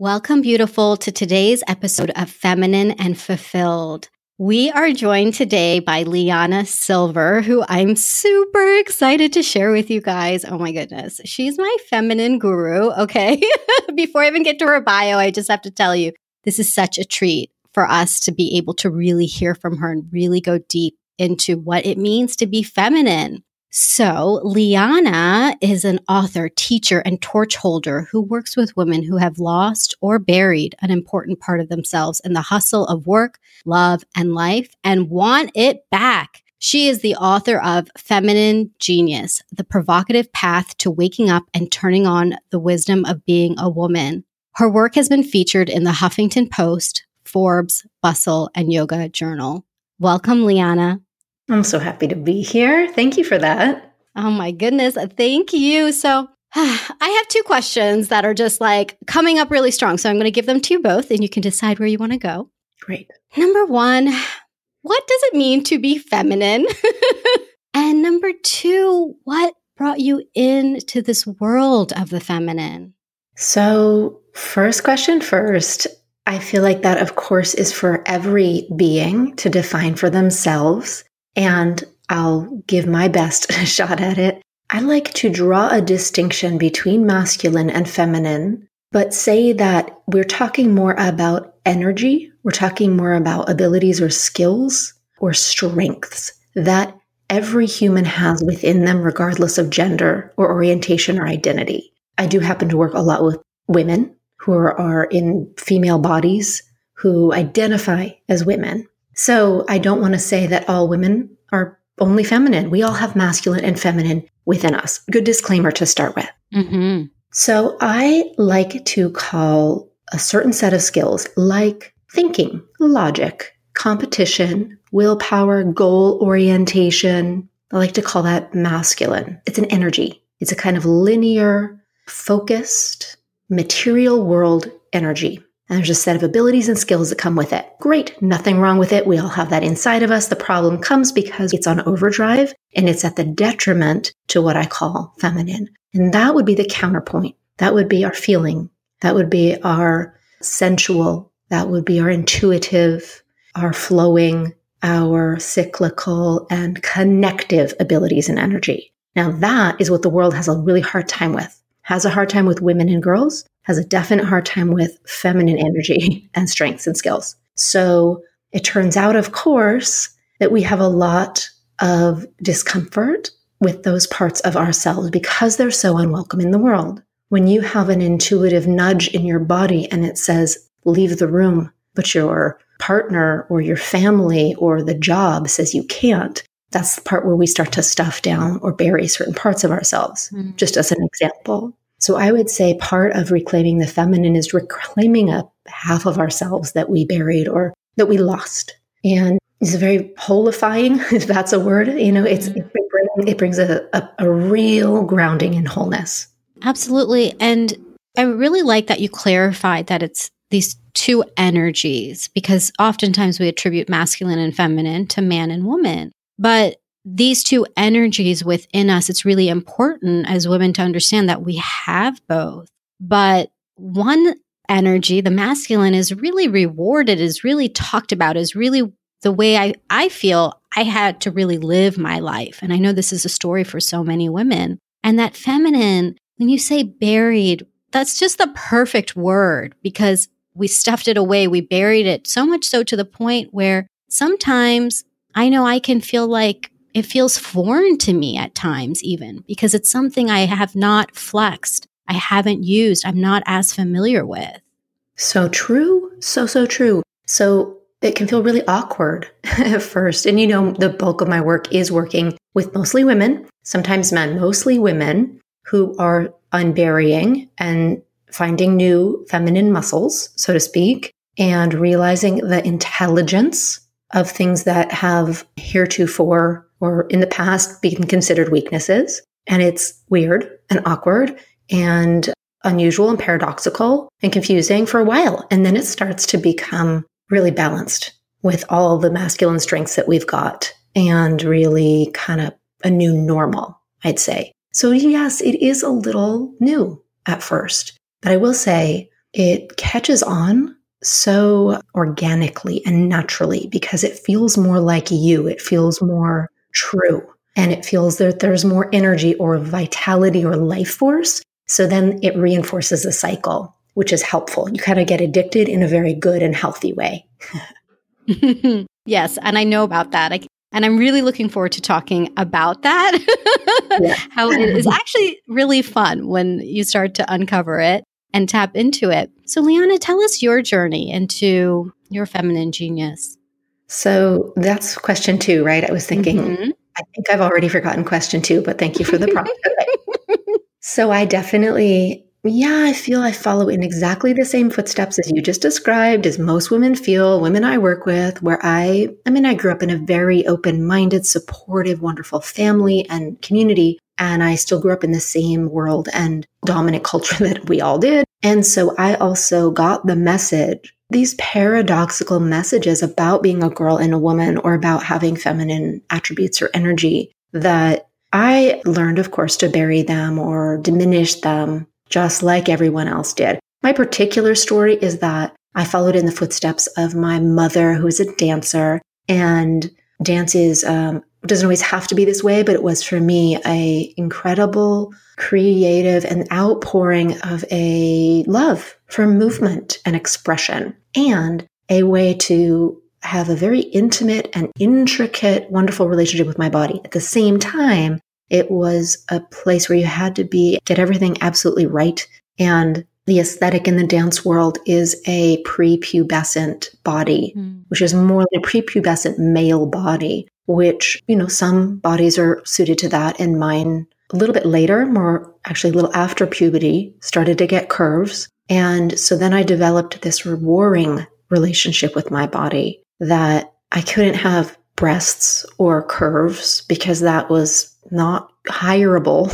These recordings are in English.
Welcome, beautiful, to today's episode of Feminine and Fulfilled. We are joined today by LiYana Silver, who I'm super excited to share with you guys. Oh my goodness. She's my feminine guru. Okay. Before I even get to her bio, I just have to tell you, this is such a treat for us to be able to really hear from her and really go deep into what it means to be feminine. So, LiYana is an author, teacher, and torch holder who works with women who have lost or buried an important part of themselves in the hustle of work, love, and life and want it back. She is the author of Feminine Genius, the provocative path to waking up and turning on the wisdom of being a woman. Her work has been featured in the Huffington Post, Forbes, Bustle, and Yoga Journal. Welcome, LiYana. I'm so happy to be here. Thank you for that. Oh my goodness. Uh, thank you. So, I have two questions that are just like coming up really strong. So, I'm going to give them to you both and you can decide where you want to go. Great. Number one, what does it mean to be feminine? and number two, what brought you into this world of the feminine? So, first question first. I feel like that, of course, is for every being to define for themselves and I'll give my best shot at it. I like to draw a distinction between masculine and feminine, but say that we're talking more about energy, we're talking more about abilities or skills or strengths that every human has within them, regardless of gender or orientation or identity. I do happen to work a lot with women who are, in female bodies who identify as women. So I don't want to say that all women are only feminine. We all have masculine and feminine within us. Good disclaimer to start with. Mm-hmm. So I like to call a certain set of skills like thinking, logic, competition, willpower, goal orientation. I like to call that masculine. It's an energy. It's a kind of linear, focused, material world energy. And there's a set of abilities and skills that come with it. Great, nothing wrong with it. We all have that inside of us. The problem comes because it's on overdrive and it's at the detriment to what I call feminine. And that would be the counterpoint. That would be our feeling. That would be our sensual. That would be our intuitive, our flowing, our cyclical and connective abilities and energy. Now that is what the world has a really hard time with. Has a hard time with women and girls has a definite hard time with feminine energy and strengths and skills. So it turns out, of course, that we have a lot of discomfort with those parts of ourselves because they're so unwelcome in the world. When you have an intuitive nudge in your body and it says, leave the room, but your partner or your family or the job says you can't, that's the part where we start to stuff down or bury certain parts of ourselves, mm-hmm. just as an example. So I would say part of reclaiming the feminine is reclaiming a half of ourselves that we buried or that we lost. And it's very holifying, if that's a word. You know, it's mm-hmm. it, brings, it brings a, a, a real grounding in wholeness. Absolutely. And I really like that you clarified that it's these two energies because oftentimes we attribute masculine and feminine to man and woman. But these two energies within us, it's really important as women to understand that we have both. But one energy, the masculine, is really rewarded, is really talked about, is really the way I, I feel I had to really live my life. And I know this is a story for so many women. And that feminine, when you say buried, that's just the perfect word because we stuffed it away. We buried it so much so to the point where sometimes I know I can feel like it feels foreign to me at times, even because it's something I have not flexed, I haven't used, I'm not as familiar with. So true. So, so true. So it can feel really awkward at first. And you know, the bulk of my work is working with mostly women, sometimes men, mostly women who are unburying and finding new feminine muscles, so to speak, and realizing the intelligence of things that have heretofore or in the past been considered weaknesses. And it's weird and awkward and unusual and paradoxical and confusing for a while. And then it starts to become really balanced with all the masculine strengths that we've got and really kind of a new normal, I'd say. So, yes, it is a little new at first. But I will say it catches on so organically and naturally because it feels more like you. It feels more true. And it feels that there's more energy or vitality or life force. So then it reinforces the cycle, which is helpful. You kind of get addicted in a very good and healthy way. yes. And I know about that. I, and I'm really looking forward to talking about that. yeah. How it is actually really fun when you start to uncover it and tap into it. So, LiYana, tell us your journey into your feminine genius. So, that's question two, right? I was thinking, mm-hmm. I think I've already forgotten question two, but thank you for the prompt. so, I definitely yeah, I feel I follow in exactly the same footsteps as you just described, as most women feel, women I work with, where I, I mean, I grew up in a very open minded, supportive, wonderful family and community. And I still grew up in the same world and dominant culture that we all did. And so I also got the message, these paradoxical messages about being a girl and a woman or about having feminine attributes or energy that I learned, of course, to bury them or diminish them just like everyone else did. My particular story is that I followed in the footsteps of my mother, who is a dancer, and dance is um, doesn't always have to be this way, but it was for me a incredible, creative, and outpouring of a love for movement and expression, and a way to have a very intimate and intricate, wonderful relationship with my body. At the same time, it was a place where you had to be, get everything absolutely right. And the aesthetic in the dance world is a prepubescent body, mm. which is more like a prepubescent male body, which, you know, some bodies are suited to that. And mine, a little bit later, more actually a little after puberty, started to get curves. And so then I developed this warring relationship with my body that I couldn't have breasts or curves because that was not hireable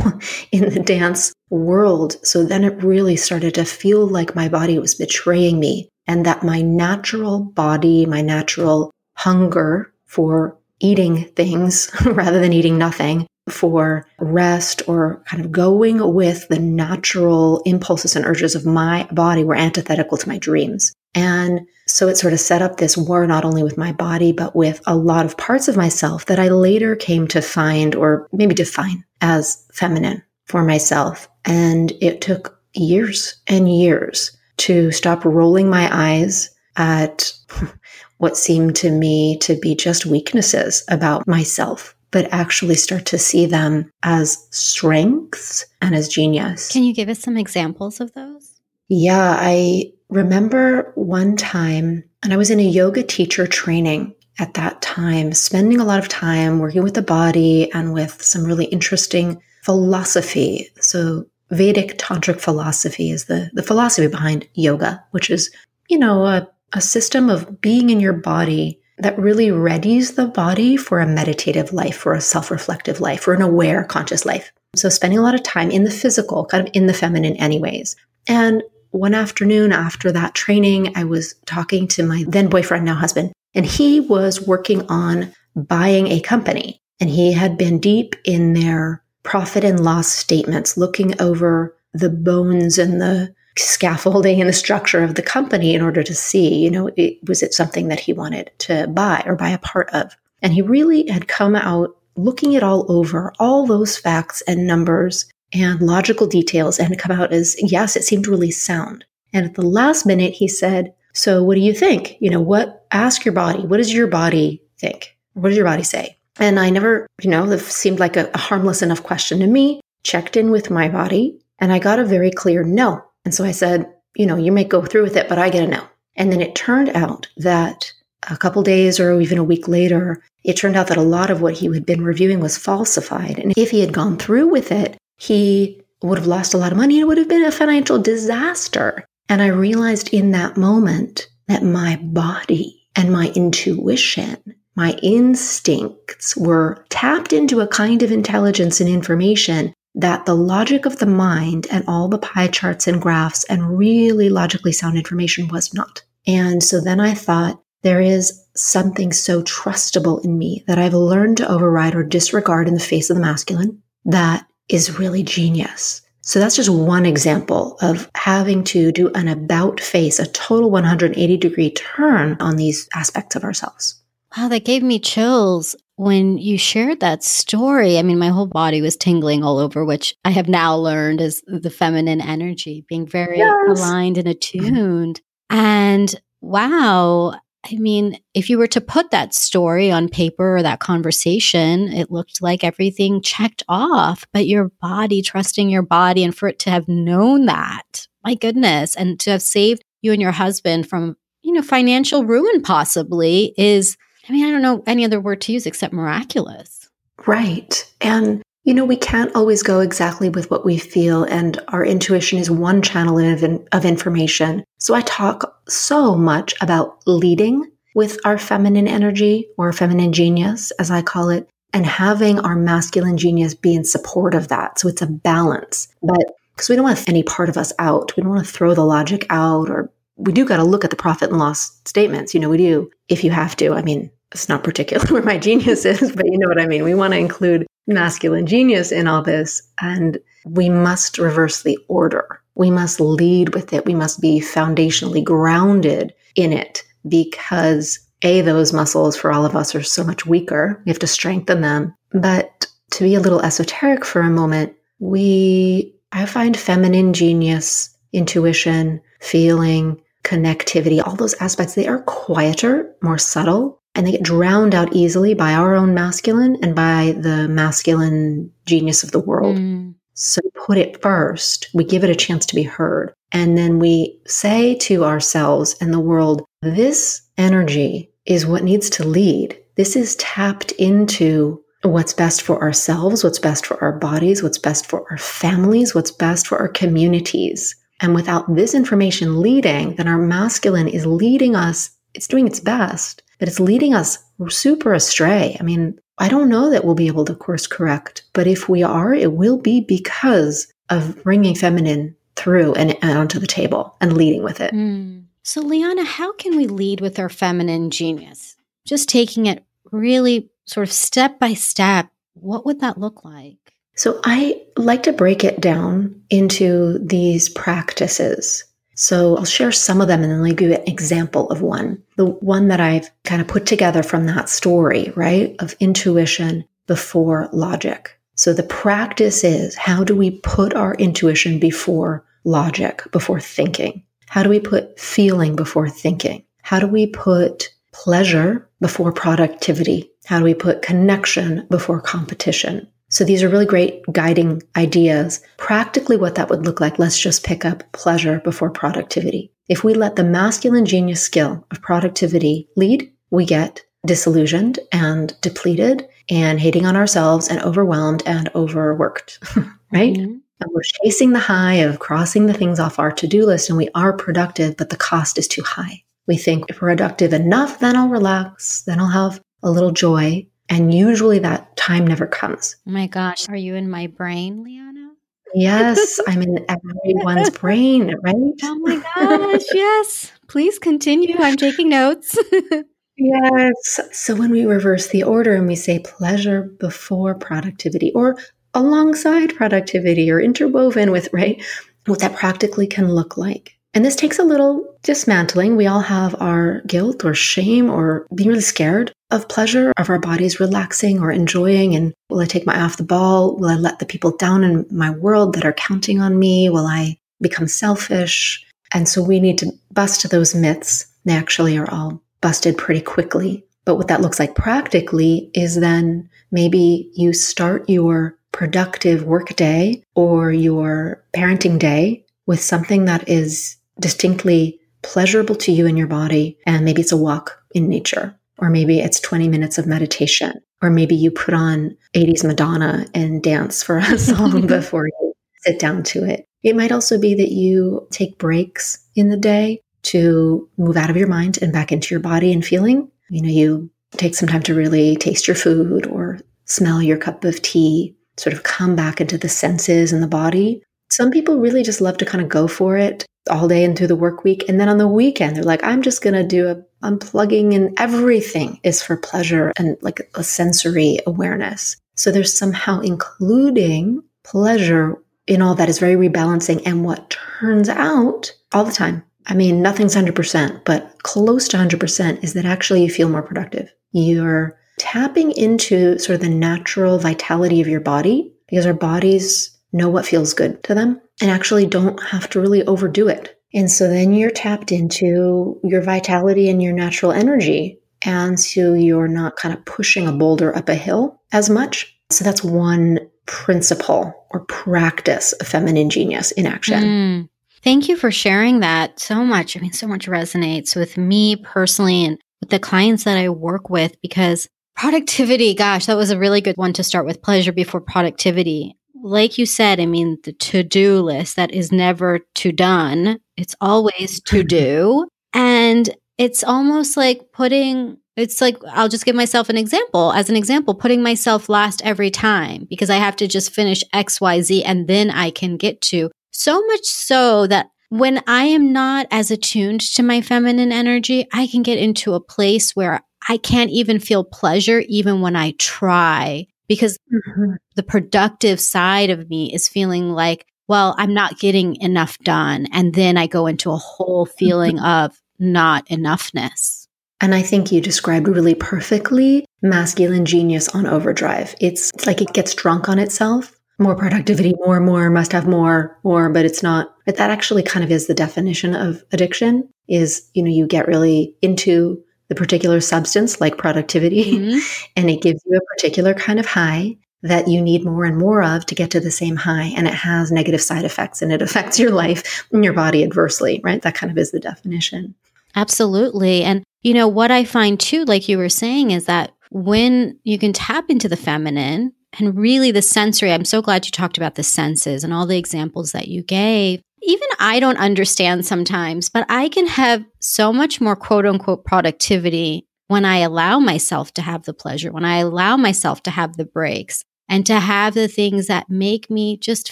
in the dance world. So then it really started to feel like my body was betraying me and that my natural body, my natural hunger for eating things rather than eating nothing, for rest or kind of going with the natural impulses and urges of my body were antithetical to my dreams. And so it sort of set up this war not only with my body, but with a lot of parts of myself that I later came to find or maybe define as feminine for myself. And it took years and years to stop rolling my eyes at what seemed to me to be just weaknesses about myself, but actually start to see them as strengths and as genius. Can you give us some examples of those? Yeah, I remember one time, and I was in a yoga teacher training at that time, spending a lot of time working with the body and with some really interesting philosophy. So, Vedic tantric philosophy is the, the philosophy behind yoga, which is, you know, a, a system of being in your body that really readies the body for a meditative life, for a self reflective life, for an aware, conscious life. So, spending a lot of time in the physical, kind of in the feminine, anyways. And one afternoon after that training, I was talking to my then boyfriend, now husband, and he was working on buying a company. And he had been deep in their profit and loss statements, looking over the bones and the scaffolding and the structure of the company in order to see, you know, it, was it something that he wanted to buy or buy a part of? And he really had come out looking it all over, all those facts and numbers and logical details and come out as, yes, it seemed really sound. And at the last minute, he said, So what do you think? You know, what, ask your body, what does your body think? What does your body say? And I never, you know, seemed like a, a harmless enough question to me, checked in with my body, and I got a very clear no. And so I said, You know, you may go through with it, but I get a no. And then it turned out that a couple days or even a week later, it turned out that a lot of what he had been reviewing was falsified. And if he had gone through with it, he would have lost a lot of money. It would have been a financial disaster. And I realized in that moment that my body and my intuition, my instincts were tapped into a kind of intelligence and information that the logic of the mind and all the pie charts and graphs and really logically sound information was not. And so then I thought, there is something so trustable in me that I've learned to override or disregard in the face of the masculine that is really genius. So that's just one example of having to do an about face, a total 180 degree turn on these aspects of ourselves. Wow, that gave me chills when you shared that story. I mean, my whole body was tingling all over, which I have now learned is the feminine energy, being very yes. aligned and attuned. And wow, I mean, if you were to put that story on paper or that conversation, it looked like everything checked off, but your body, trusting your body, and for it to have known that, my goodness, and to have saved you and your husband from, you know, financial ruin possibly is, I mean, I don't know any other word to use except miraculous. Right. And you know, we can't always go exactly with what we feel, and our intuition is one channel of, of information. So I talk so much about leading with our feminine energy or feminine genius, as I call it, and having our masculine genius be in support of that. So it's a balance. But because we don't want any part of us out, we don't want to throw the logic out, or we do got to look at the profit and loss statements. You know, we do if you have to. I mean, it's not particular where my genius is, but you know what I mean. We want to include masculine genius in all this. And we must reverse the order. We must lead with it. We must be foundationally grounded in it because A, those muscles for all of us are so much weaker. We have to strengthen them. But to be a little esoteric for a moment, we, I find feminine genius, intuition, feeling, connectivity, all those aspects, they are quieter, more subtle, and they get drowned out easily by our own masculine and by the masculine genius of the world. Mm. So put it first. We give it a chance to be heard. And then we say to ourselves and the world, this energy is what needs to lead. This is tapped into what's best for ourselves, what's best for our bodies, what's best for our families, what's best for our communities. And without this information leading, then our masculine is leading us, it's doing its best, but it's leading us super astray. I mean, I don't know that we'll be able to course correct, but if we are, it will be because of bringing feminine through and, and onto the table and leading with it. Mm. So, LiYana, how can we lead with our feminine genius? Just taking it really sort of step by step, what would that look like? So, I like to break it down into these practices. So I'll share some of them and then I'll give you an example of one. The one that I've kind of put together from that story, right? Of intuition before logic. So the practice is how do we put our intuition before logic, before thinking? How do we put feeling before thinking? How do we put pleasure before productivity? How do we put connection before competition? So these are really great guiding ideas. Practically, what that would look like, let's just pick up pleasure before productivity. If we let the masculine genius skill of productivity lead, we get disillusioned and depleted and hating on ourselves and overwhelmed and overworked, right? Mm-hmm. And we're chasing the high of crossing the things off our to do list and we are productive, but the cost is too high. We think if we're productive enough, then I'll relax, then I'll have a little joy. And usually that time never comes. Oh my gosh. Are you in my brain, LiYana? Yes, I'm in everyone's brain, right? Oh my gosh. Yes. Please continue. I'm taking notes. yes. So when we reverse the order and we say pleasure before productivity or alongside productivity or interwoven with, right? What that practically can look like. And this takes a little dismantling. We all have our guilt or shame or being really scared of pleasure, of our bodies relaxing or enjoying. And will I take my eye off the ball? Will I let the people down in my world that are counting on me? Will I become selfish? And so we need to bust those myths. They actually are all busted pretty quickly. But what that looks like practically is then maybe you start your productive work day or your parenting day with something that is distinctly pleasurable to you in your body. And maybe it's a walk in nature, or maybe it's 20 minutes of meditation, or maybe you put on 80s Madonna and dance for a song before you sit down to it. It might also be that you take breaks in the day to move out of your mind and back into your body and feeling. You know, you take some time to really taste your food or smell your cup of tea, sort of come back into the senses and the body. Some people really just love to kind of go for it all day and through the work week. And then on the weekend, they're like, I'm just going to do a unplugging and everything is for pleasure and like a sensory awareness. So there's somehow including pleasure in all that is very rebalancing. And what turns out all the time, I mean, nothing's 100%, but close to 100% is that actually you feel more productive. You're tapping into sort of the natural vitality of your body because our bodies know what feels good to them and actually don't have to really overdo it. And so then you're tapped into your vitality and your natural energy. And so you're not kind of pushing a boulder up a hill as much. So that's one principle or practice of feminine genius in action. Mm. Thank you for sharing that so much. I mean, so much resonates with me personally and with the clients that I work with because productivity, gosh, that was a really good one to start with pleasure before productivity. Like you said, I mean, the to do list that is never to done, it's always to do. And it's almost like putting it's like I'll just give myself an example. As an example, putting myself last every time because I have to just finish XYZ and then I can get to. So much so that when I am not as attuned to my feminine energy, I can get into a place where I can't even feel pleasure even when I try because mm-hmm. the productive side of me is feeling like, well, I'm not getting enough done. And then I go into a whole feeling mm-hmm. of not enoughness. And I think you described really perfectly masculine genius on overdrive. It's, it's like it gets drunk on itself. More productivity, more, more, must have more, more, but it's not. But that actually kind of is the definition of addiction is, you know, you get really into the particular substance like productivity mm-hmm. and it gives you a particular kind of high that you need more and more of to get to the same high and it has negative side effects and it affects your life and your body adversely right that kind of is the definition absolutely and you know, what I find too, like you were saying, is that when you can tap into the feminine and really the sensory, I'm so glad you talked about the senses and all the examples that you gave. Even I don't understand sometimes, but I can have so much more quote unquote productivity when I allow myself to have the pleasure, when I allow myself to have the breaks and to have the things that make me just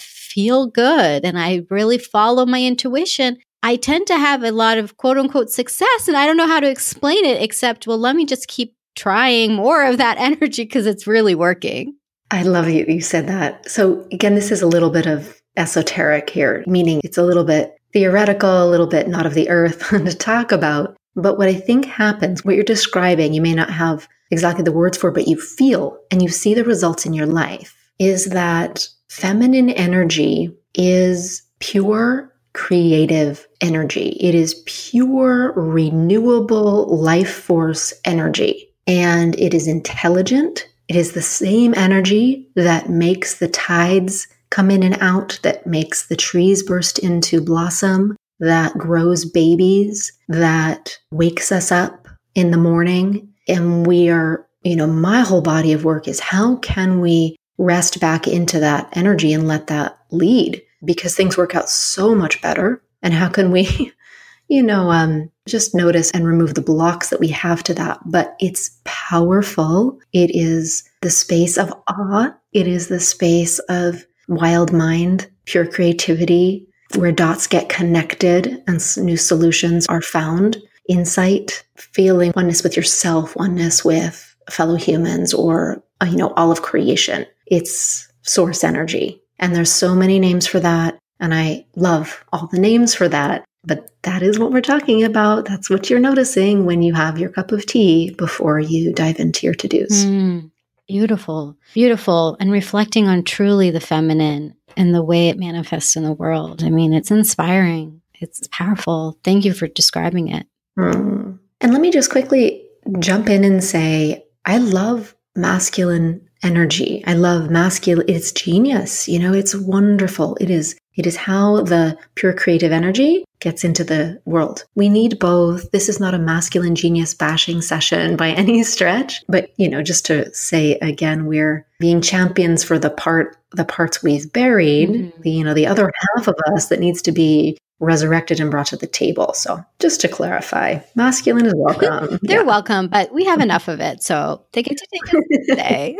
feel good. And I really follow my intuition. I tend to have a lot of quote unquote success and I don't know how to explain it except, well, let me just keep trying more of that energy because it's really working. I love you. You said that. So, again, this is a little bit of esoteric here, meaning it's a little bit theoretical, a little bit not of the earth to talk about. But what I think happens, what you're describing, you may not have exactly the words for, but you feel and you see the results in your life, is that feminine energy is pure creative energy. It is pure, renewable life force energy. And it is intelligent. It is the same energy that makes the tides come in and out, that makes the trees burst into blossom, that grows babies, that wakes us up in the morning. And we are, you know, my whole body of work is how can we rest back into that energy and let that lead? because things work out so much better? And how can we, you know, um, just notice and remove the blocks that we have to that? But it's powerful. It is the space of awe. It is the space of wild mind, pure creativity, where dots get connected and new solutions are found. Insight, feeling oneness with yourself, oneness with fellow humans, or, uh, you know, all of creation. It's source energy. And there's so many names for that. And I love all the names for that. But that is what we're talking about. That's what you're noticing when you have your cup of tea before you dive into your to dos. Mm, beautiful, beautiful. And reflecting on truly the feminine and the way it manifests in the world. I mean, it's inspiring, it's powerful. Thank you for describing it. Mm. And let me just quickly jump in and say, I love masculine energy. I love masculine. It's genius. You know, it's wonderful. It is, it is how the pure creative energy gets into the world. We need both. This is not a masculine genius bashing session by any stretch, but you know, just to say again, we're being champions for the part, the parts we've buried, mm-hmm. the, you know, the other half of us that needs to be resurrected and brought to the table. So, just to clarify, masculine is welcome. They're yeah. welcome, but we have enough of it. So, they get to take it today.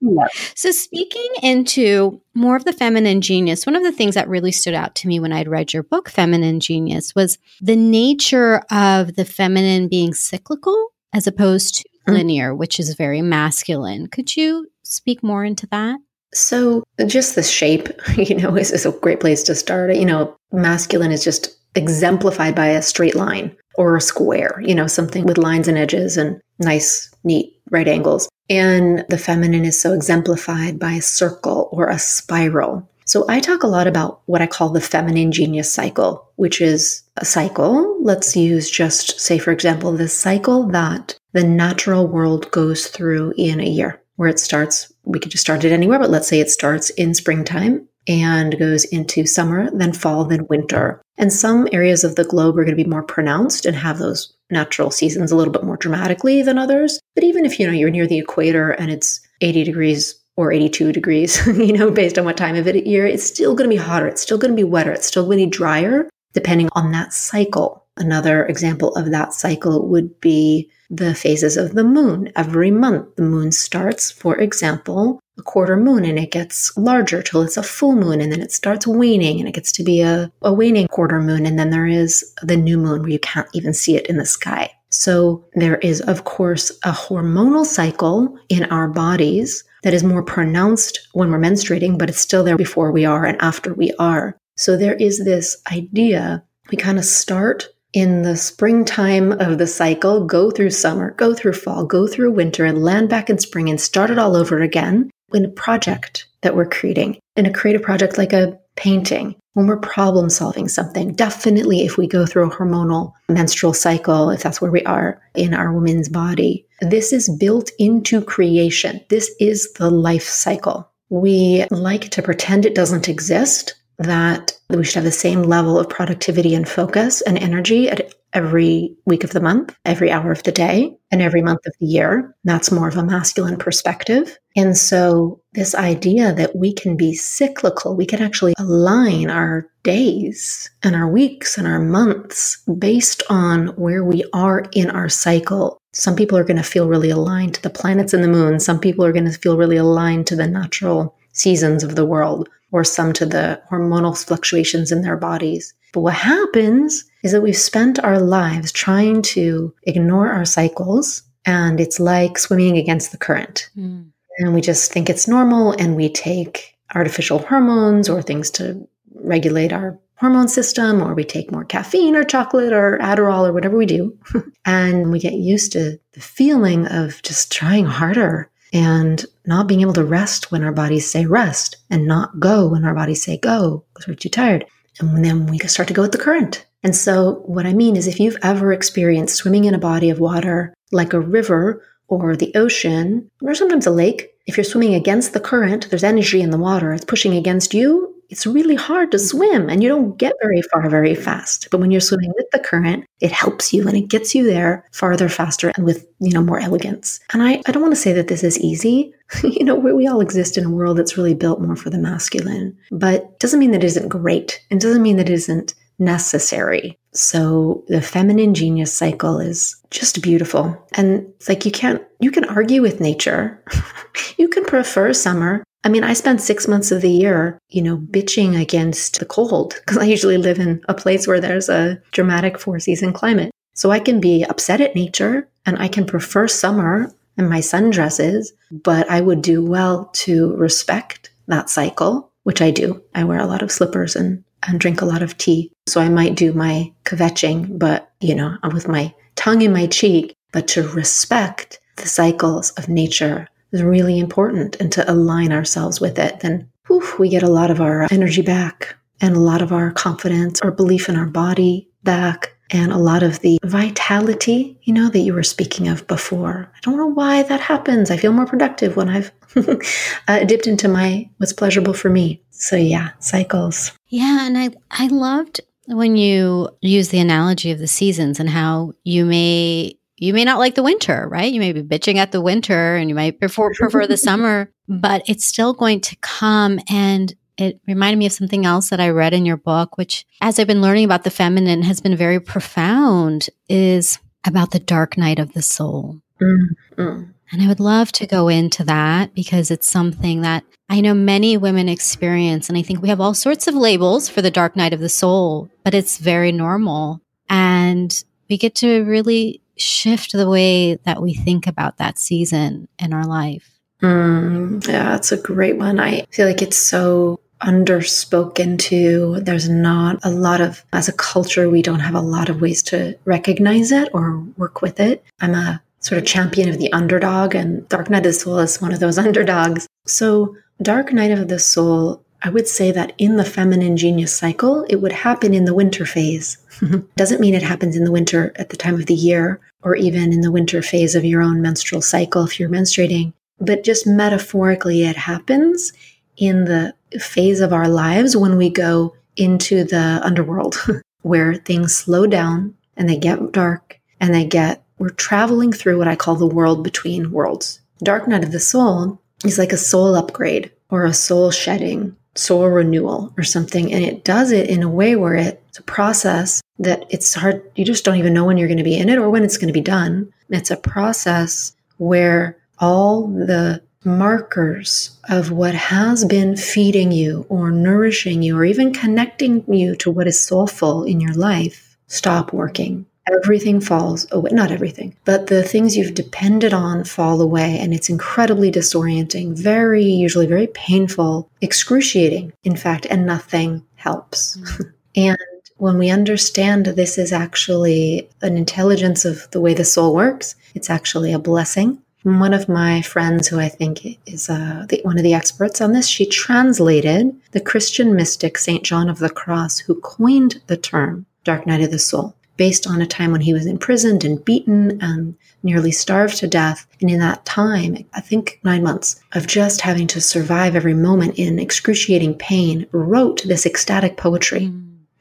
yep. So, speaking into more of the feminine genius, one of the things that really stood out to me when I'd read your book, Feminine Genius, was the nature of the feminine being cyclical as opposed to mm. linear, which is very masculine. Could you speak more into that? So, just the shape, you know, is, is a great place to start. You know, masculine is just exemplified by a straight line or a square, you know, something with lines and edges and nice, neat right angles. And the feminine is so exemplified by a circle or a spiral. So I talk a lot about what I call the feminine genius cycle, which is a cycle. Let's use just, say, for example, the cycle that the natural world goes through in a year, where it starts. We could just start it anywhere, but let's say it starts in springtime and goes into summer, then fall, then winter. And some areas of the globe are going to be more pronounced and have those natural seasons a little bit more dramatically than others. But even if you know you're near the equator and it's 80 degrees or 82 degrees, you know, based on what time of it year, it's still going to be hotter. It's still going to be wetter. It's still going to be drier, depending on that cycle. Another example of that cycle would be the phases of the moon. Every month, the moon starts, for example, a quarter moon and it gets larger till it's a full moon and then it starts waning and it gets to be a, a waning quarter moon and then there is the new moon where you can't even see it in the sky. So there is, of course, a hormonal cycle in our bodies that is more pronounced when we're menstruating, but it's still there before we are and after we are. So there is this idea we kind of start in the springtime of the cycle, go through summer, go through fall, go through winter, and land back in spring and start it all over again in a project that we're creating, in a creative project like a painting, when we're problem solving something. Definitely, if we go through a hormonal menstrual cycle, if that's where we are in our woman's body, this is built into creation. This is the life cycle. We like to pretend it doesn't exist, that we should have the same level of productivity and focus and energy at every week of the month, every hour of the day, and every month of the year. That's more of a masculine perspective. And so, this idea that we can be cyclical, we can actually align our days and our weeks and our months based on where we are in our cycle. Some people are going to feel really aligned to the planets and the moon. Some people are going to feel really aligned to the natural seasons of the world or some to the hormonal fluctuations in their bodies. But what happens is that we've spent our lives trying to ignore our cycles, and it's like swimming against the current. Mm. And we just think it's normal, and we take artificial hormones or things to regulate our hormone system, or we take more caffeine or chocolate or Adderall or whatever we do. and we get used to the feeling of just trying harder and not being able to rest when our bodies say rest and not go when our bodies say go because we're too tired. And then we start to go with the current. And so, what I mean is, if you've ever experienced swimming in a body of water like a river or the ocean, or sometimes a lake, if you're swimming against the current, there's energy in the water, it's pushing against you, it's really hard to mm-hmm. swim and you don't get very far very fast. But when you're swimming with the current, it helps you and it gets you there farther faster and with, you know, more elegance. And I, I don't want to say that this is easy. you know, we, we all exist in a world that's really built more for the masculine, but doesn't mean that it isn't great. And it doesn't mean that it isn't necessary. So the feminine genius cycle is just beautiful. And it's like you can't you can argue with nature. you can prefer summer. I mean, I spend six months of the year, you know, bitching against the cold because I usually live in a place where there's a dramatic four season climate. So I can be upset at nature and I can prefer summer and my sundresses, but I would do well to respect that cycle, which I do. I wear a lot of slippers and, and drink a lot of tea. So I might do my kvetching, but, you know, with my tongue in my cheek, but to respect the cycles of nature is really important and to align ourselves with it, then whew, we get a lot of our energy back and a lot of our confidence or belief in our body back and a lot of the vitality, you know, that you were speaking of before. I don't know why that happens. I feel more productive when I've uh, dipped into my what's pleasurable for me. So yeah, cycles. Yeah, and I I loved when you use the analogy of the seasons and how you may you may not like the winter, right? You may be bitching at the winter and you might prefer, prefer the summer, but it's still going to come. And it reminded me of something else that I read in your book, which, as I've been learning about the feminine, has been very profound, is about the dark night of the soul. Mm-hmm. And I would love to go into that because it's something that I know many women experience. And I think we have all sorts of labels for the dark night of the soul, but it's very normal. And we get to really shift the way that we think about that season in our life. Mm, yeah, that's a great one. I feel like it's so underspoken to. There's not a lot of, as a culture, we don't have a lot of ways to recognize it or work with it. I'm a sort of champion of the underdog, and Dark Night of the Soul is one of those underdogs. So, Dark Night of the Soul, I would say that in the feminine genius cycle, it would happen in the winter phase. Doesn't mean it happens in the winter at the time of the year or even in the winter phase of your own menstrual cycle if you're menstruating, but just metaphorically, it happens in the phase of our lives when we go into the underworld where things slow down and they get dark and they get, we're traveling through what I call the world between worlds. Dark night of the soul is like a soul upgrade or a soul shedding, soul renewal or something. And it does it in a way where it's a process that it's hard, you just don't even know when you're going to be in it or when it's going to be done. It's a process where all the markers of what has been feeding you or nourishing you or even connecting you to what is soulful in your life stop working everything falls away. Not everything, but the things you've depended on fall away. And it's incredibly disorienting, very, usually very painful, excruciating, in fact, and nothing helps. Mm-hmm. and when we understand this is actually an intelligence of the way the soul works, it's actually a blessing. One of my friends, who I think is uh, the, one of the experts on this, she translated the Christian mystic St. John of the Cross, who coined the term dark night of the soul based on a time when he was imprisoned and beaten and nearly starved to death. And in that time, I think nine months of just having to survive every moment in excruciating pain, wrote this ecstatic poetry.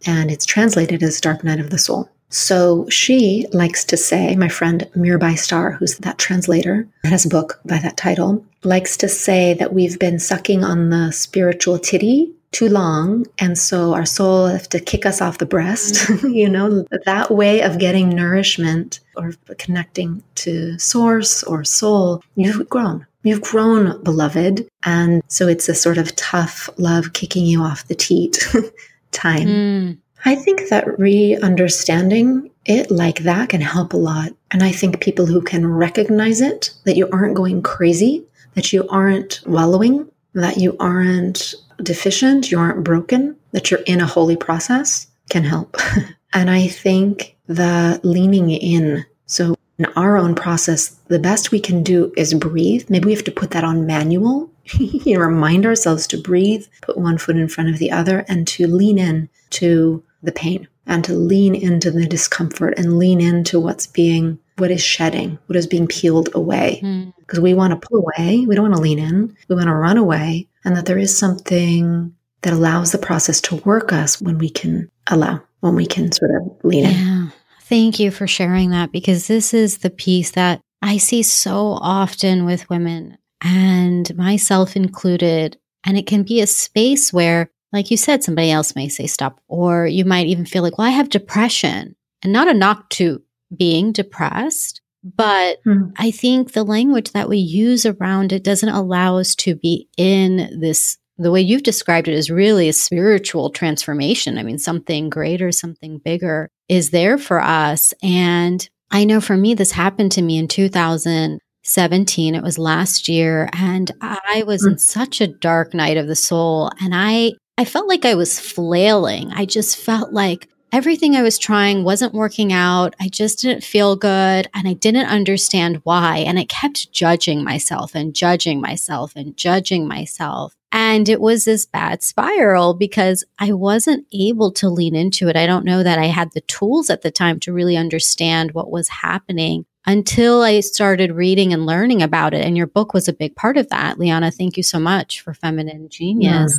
And it's translated as Dark Night of the Soul. So she likes to say, my friend Mirabai Starr, who's that translator, has a book by that title, likes to say that we've been sucking on the spiritual titty too long. And so our soul has to kick us off the breast, you know, that way of getting nourishment or connecting to source or soul, you've grown. You've grown, beloved. And so it's a sort of tough love kicking you off the teat time. Mm. I think that re understanding it like that can help a lot. And I think people who can recognize it, that you aren't going crazy, that you aren't wallowing, that you aren't deficient, you aren't broken, that you're in a holy process can help. and I think the leaning in. So, in our own process, the best we can do is breathe. Maybe we have to put that on manual. you know, remind ourselves to breathe, put one foot in front of the other, and to lean in to the pain and to lean into the discomfort and lean into what's being what is shedding, what is being peeled away. Because mm. we want to pull away, we don't want to lean in, we want to run away, and that there is something that allows the process to work us when we can allow, when we can sort of lean in. Yeah. Thank you for sharing that because this is the piece that I see so often with women and myself included. And it can be a space where, like you said, somebody else may say stop, or you might even feel like, well, I have depression and not a knock to being depressed. But hmm. I think the language that we use around it doesn't allow us to be in this. The way you've described it is really a spiritual transformation. I mean, something greater, something bigger is there for us. And I know for me, this happened to me in 2017. It was last year. And I was in hmm. such a dark night of the soul. And I, I felt like I was flailing. I just felt like everything I was trying wasn't working out. I just didn't feel good and I didn't understand why. And I kept judging myself and judging myself and judging myself. And it was this bad spiral because I wasn't able to lean into it. I don't know that I had the tools at the time to really understand what was happening until I started reading and learning about it. And your book was a big part of that. LiYana, thank you so much for Feminine Genius.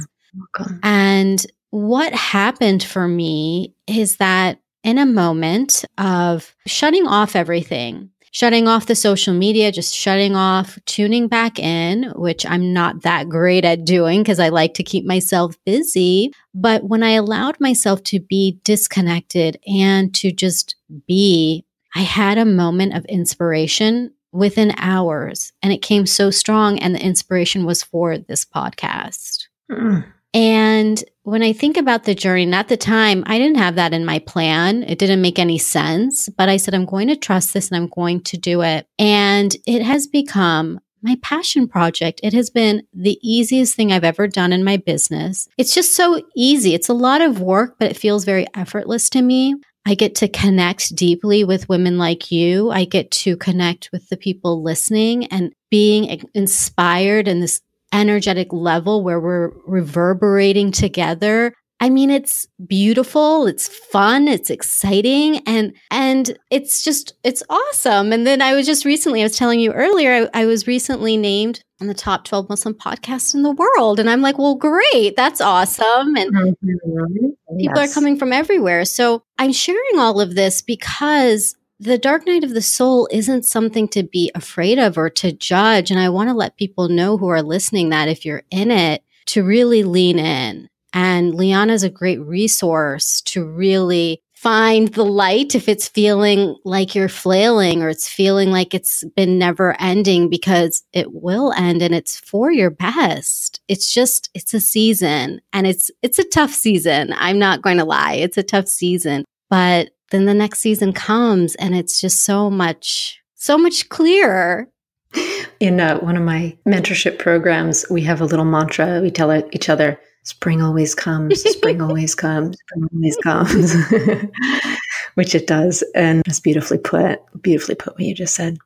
Yeah, and what happened for me is that in a moment of shutting off everything, shutting off the social media, just shutting off, tuning back in, which I'm not that great at doing because I like to keep myself busy. But when I allowed myself to be disconnected and to just be, I had a moment of inspiration within hours and it came so strong. And the inspiration was for this podcast. Mm. And when I think about the journey, and at the time, I didn't have that in my plan. It didn't make any sense, but I said, I'm going to trust this and I'm going to do it. And it has become my passion project. It has been the easiest thing I've ever done in my business. It's just so easy. It's a lot of work, but it feels very effortless to me. I get to connect deeply with women like you. I get to connect with the people listening and being inspired in this energetic level where we're reverberating together. I mean, it's beautiful, it's fun, it's exciting, and and it's just it's awesome. And then I was just recently, I was telling you earlier, I, I was recently named on the top 12 Muslim podcasts in the world. And I'm like, well, great, that's awesome. And mm-hmm. people yes. are coming from everywhere. So I'm sharing all of this because the dark night of the soul isn't something to be afraid of or to judge. And I want to let people know who are listening that if you're in it, to really lean in and LiYana is a great resource to really find the light if it's feeling like you're flailing or it's feeling like it's been never ending because it will end and it's for your best. It's just it's a season and it's it's a tough season. I'm not going to lie. It's a tough season. But then the next season comes and it's just so much so much clearer in uh, one of my mentorship programs, we have a little mantra. We tell each other, spring always comes, spring always comes, spring always comes, which it does. And it's beautifully put, beautifully put what you just said.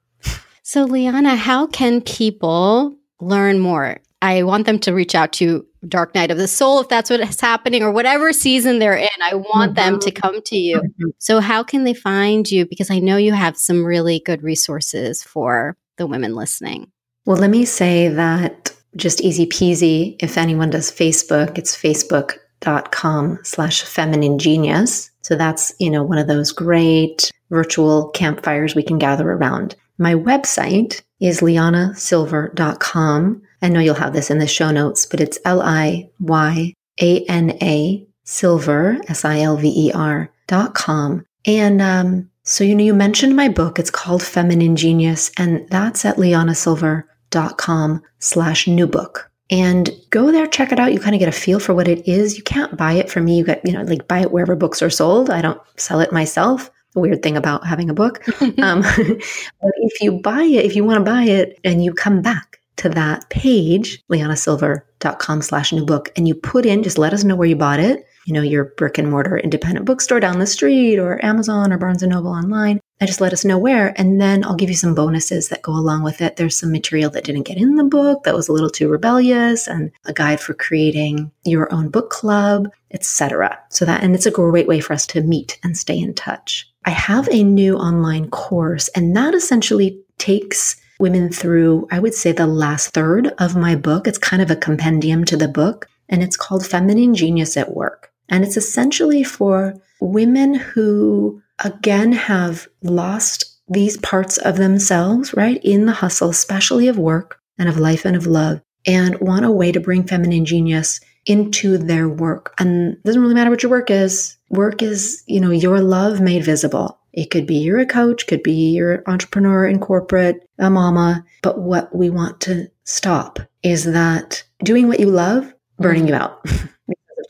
So, LiYana, how can people learn more? I want them to reach out to Dark Night of the Soul if that's what is happening or whatever season they're in. I want mm-hmm. them to come to you. Mm-hmm. So, how can they find you? Because I know you have some really good resources for the women listening. Well, let me say that just easy peasy. If anyone does Facebook, it's facebook.com slash feminine genius. So that's, you know, one of those great virtual campfires we can gather around. My website is liyanasilver.com. I know you'll have this in the show notes, but it's L I Y A N A silver, S I L V E R dot com. And um, so, you know, you mentioned my book. It's called Feminine Genius, and that's at liyanasilver.com dot com slash new book. And go there check it out. You kind of get a feel for what it is. You can't buy it from me. You get you know like buy it wherever books are sold. I don't sell it myself. Weird thing about having a book. Um, but if you buy it if you want to buy it and you come back to that page liyanasilver.com slash new book and you put in just let us know where you bought it you know your brick and mortar independent bookstore down the street or amazon or barnes and noble online I just let us know where, and then I'll give you some bonuses that go along with it. There's some material that didn't get in the book that was a little too rebellious, and a guide for creating your own book club, etc. So that, and it's a great way for us to meet and stay in touch. I have a new online course, and that essentially takes women through, I would say, the last third of my book. It's kind of a compendium to the book, and it's called Feminine Genius at Work. And it's essentially for women who again have lost these parts of themselves, right? In the hustle, especially of work and of life and of love, and want a way to bring feminine genius into their work. And doesn't really matter what your work is. Work is, you know, your love made visible. It could be you're a coach, could be you're an entrepreneur in corporate, a mama. But what we want to stop is that doing what you love, burning you out.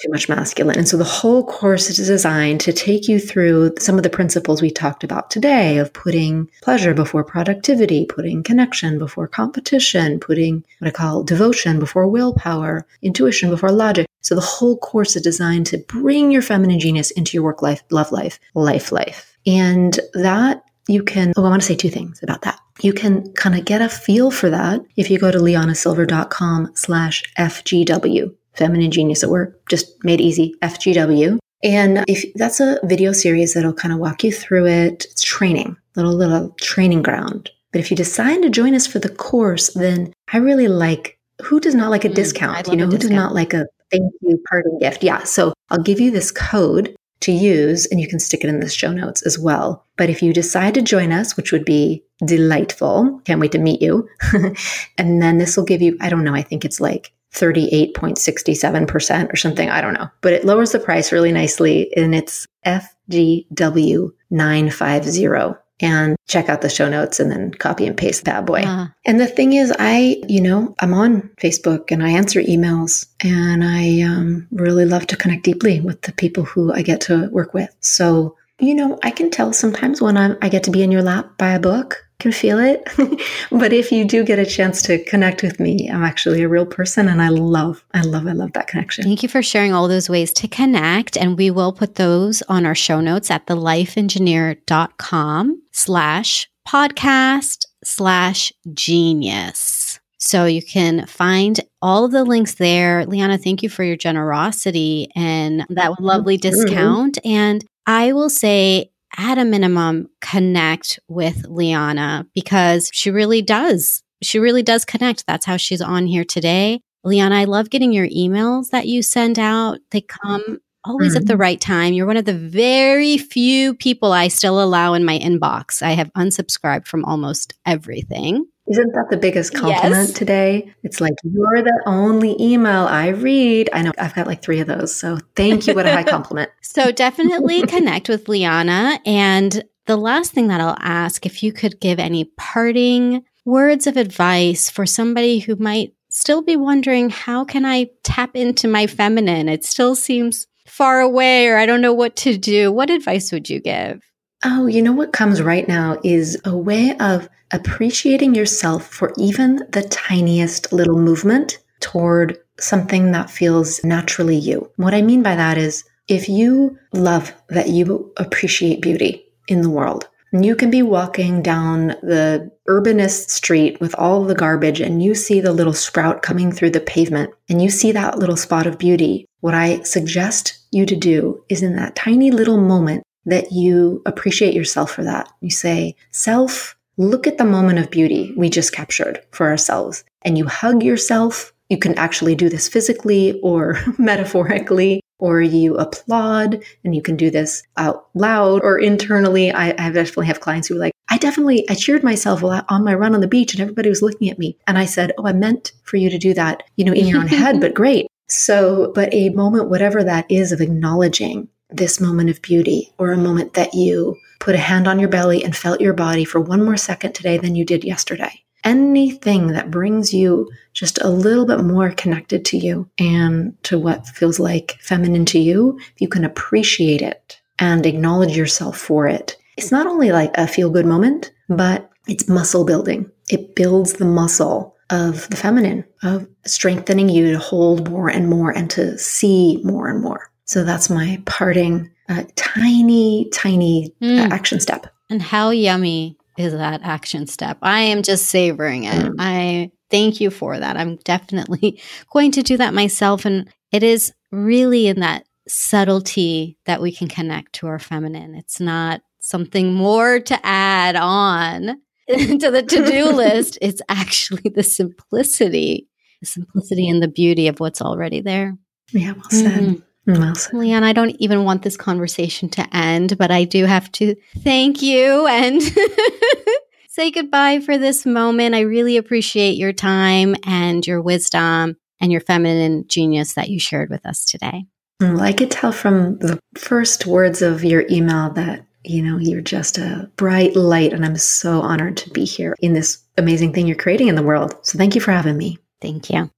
too much masculine. And so the whole course is designed to take you through some of the principles we talked about today of putting pleasure before productivity, putting connection before competition, putting what I call devotion before willpower, intuition before logic. So the whole course is designed to bring your feminine genius into your work life, love life, life life. And that you can, oh, I want to say two things about that. You can kind of get a feel for that if you go to liyanasilver.com slash FGW feminine genius at work, just made easy, FGW. And if that's a video series that'll kind of walk you through it, it's training, little little training ground. But if you decide to join us for the course, then I really like who does not like a mm, discount? You know, who does not like a thank you parting gift? Yeah. So I'll give you this code to use and you can stick it in the show notes as well. But if you decide to join us, which would be delightful, can't wait to meet you. and then this will give you, I don't know, I think it's like 38.67% or something. I don't know, but it lowers the price really nicely and it's FGW950 and check out the show notes and then copy and paste bad boy. Uh. And the thing is, I, you know, I'm on Facebook and I answer emails and I um, really love to connect deeply with the people who I get to work with. So, you know, I can tell sometimes when I'm, I get to be in your lap by a book can feel it. but if you do get a chance to connect with me, I'm actually a real person and I love, I love, I love that connection. Thank you for sharing all those ways to connect. And we will put those on our show notes at thelifeengineer.com slash podcast slash genius. So you can find all of the links there. LiYana, thank you for your generosity and that oh, lovely discount. And I will say, at a minimum, connect with LiYana because she really does. She really does connect. That's how she's on here today. LiYana, I love getting your emails that you send out. They come always mm-hmm. at the mm-hmm. right time. You're one of the very few people I still allow in my inbox. I have unsubscribed from almost everything. Isn't that the biggest compliment yes. today? It's like, you're the only email I read. I know I've got like three of those. So thank you. What a high compliment. so definitely connect with LiYana. And the last thing that I'll ask if you could give any parting words of advice for somebody who might still be wondering, how can I tap into my feminine? It still seems far away or I don't know what to do. What advice would you give? Oh, you know what comes right now is a way of appreciating yourself for even the tiniest little movement toward something that feels naturally you. What I mean by that is if you love that you appreciate beauty in the world, you can be walking down the urbanist street with all the garbage and you see the little sprout coming through the pavement and you see that little spot of beauty. What I suggest you to do is in that tiny little moment that you appreciate yourself for that. You say, Self, look at the moment of beauty we just captured for ourselves. And you hug yourself. You can actually do this physically or metaphorically, or you applaud and you can do this out loud or internally. I, I definitely have clients who are like, I definitely, I cheered myself on my run on the beach and everybody was looking at me. And I said, Oh, I meant for you to do that, you know, in your own head, but great. So, but a moment, whatever that is of acknowledging this moment of beauty or a moment that you put a hand on your belly and felt your body for one more second today than you did yesterday. Anything that brings you just a little bit more connected to you and to what feels like feminine to you, if you can appreciate it and acknowledge yourself for it, it's not only like a feel good moment, but it's muscle building. It builds the muscle of the feminine, of strengthening you to hold more and more and to see more and more. So that's my parting uh, tiny, tiny mm. uh, action step. And how yummy is that action step? I am just savoring it. Mm. I thank you for that. I'm definitely going to do that myself. And it is really in that subtlety that we can connect to our feminine. It's not something more to add on to the to do list. It's actually the simplicity, the simplicity and the beauty of what's already there. Yeah, well said. Mm-hmm. LiYana, I don't even want this conversation to end, but I do have to thank you and say goodbye for this moment. I really appreciate your time and your wisdom and your feminine genius that you shared with us today. Well, I could tell from the first words of your email that, you know, you're just a bright light, and I'm so honored to be here in this amazing thing you're creating in the world. So thank you for having me. Thank you.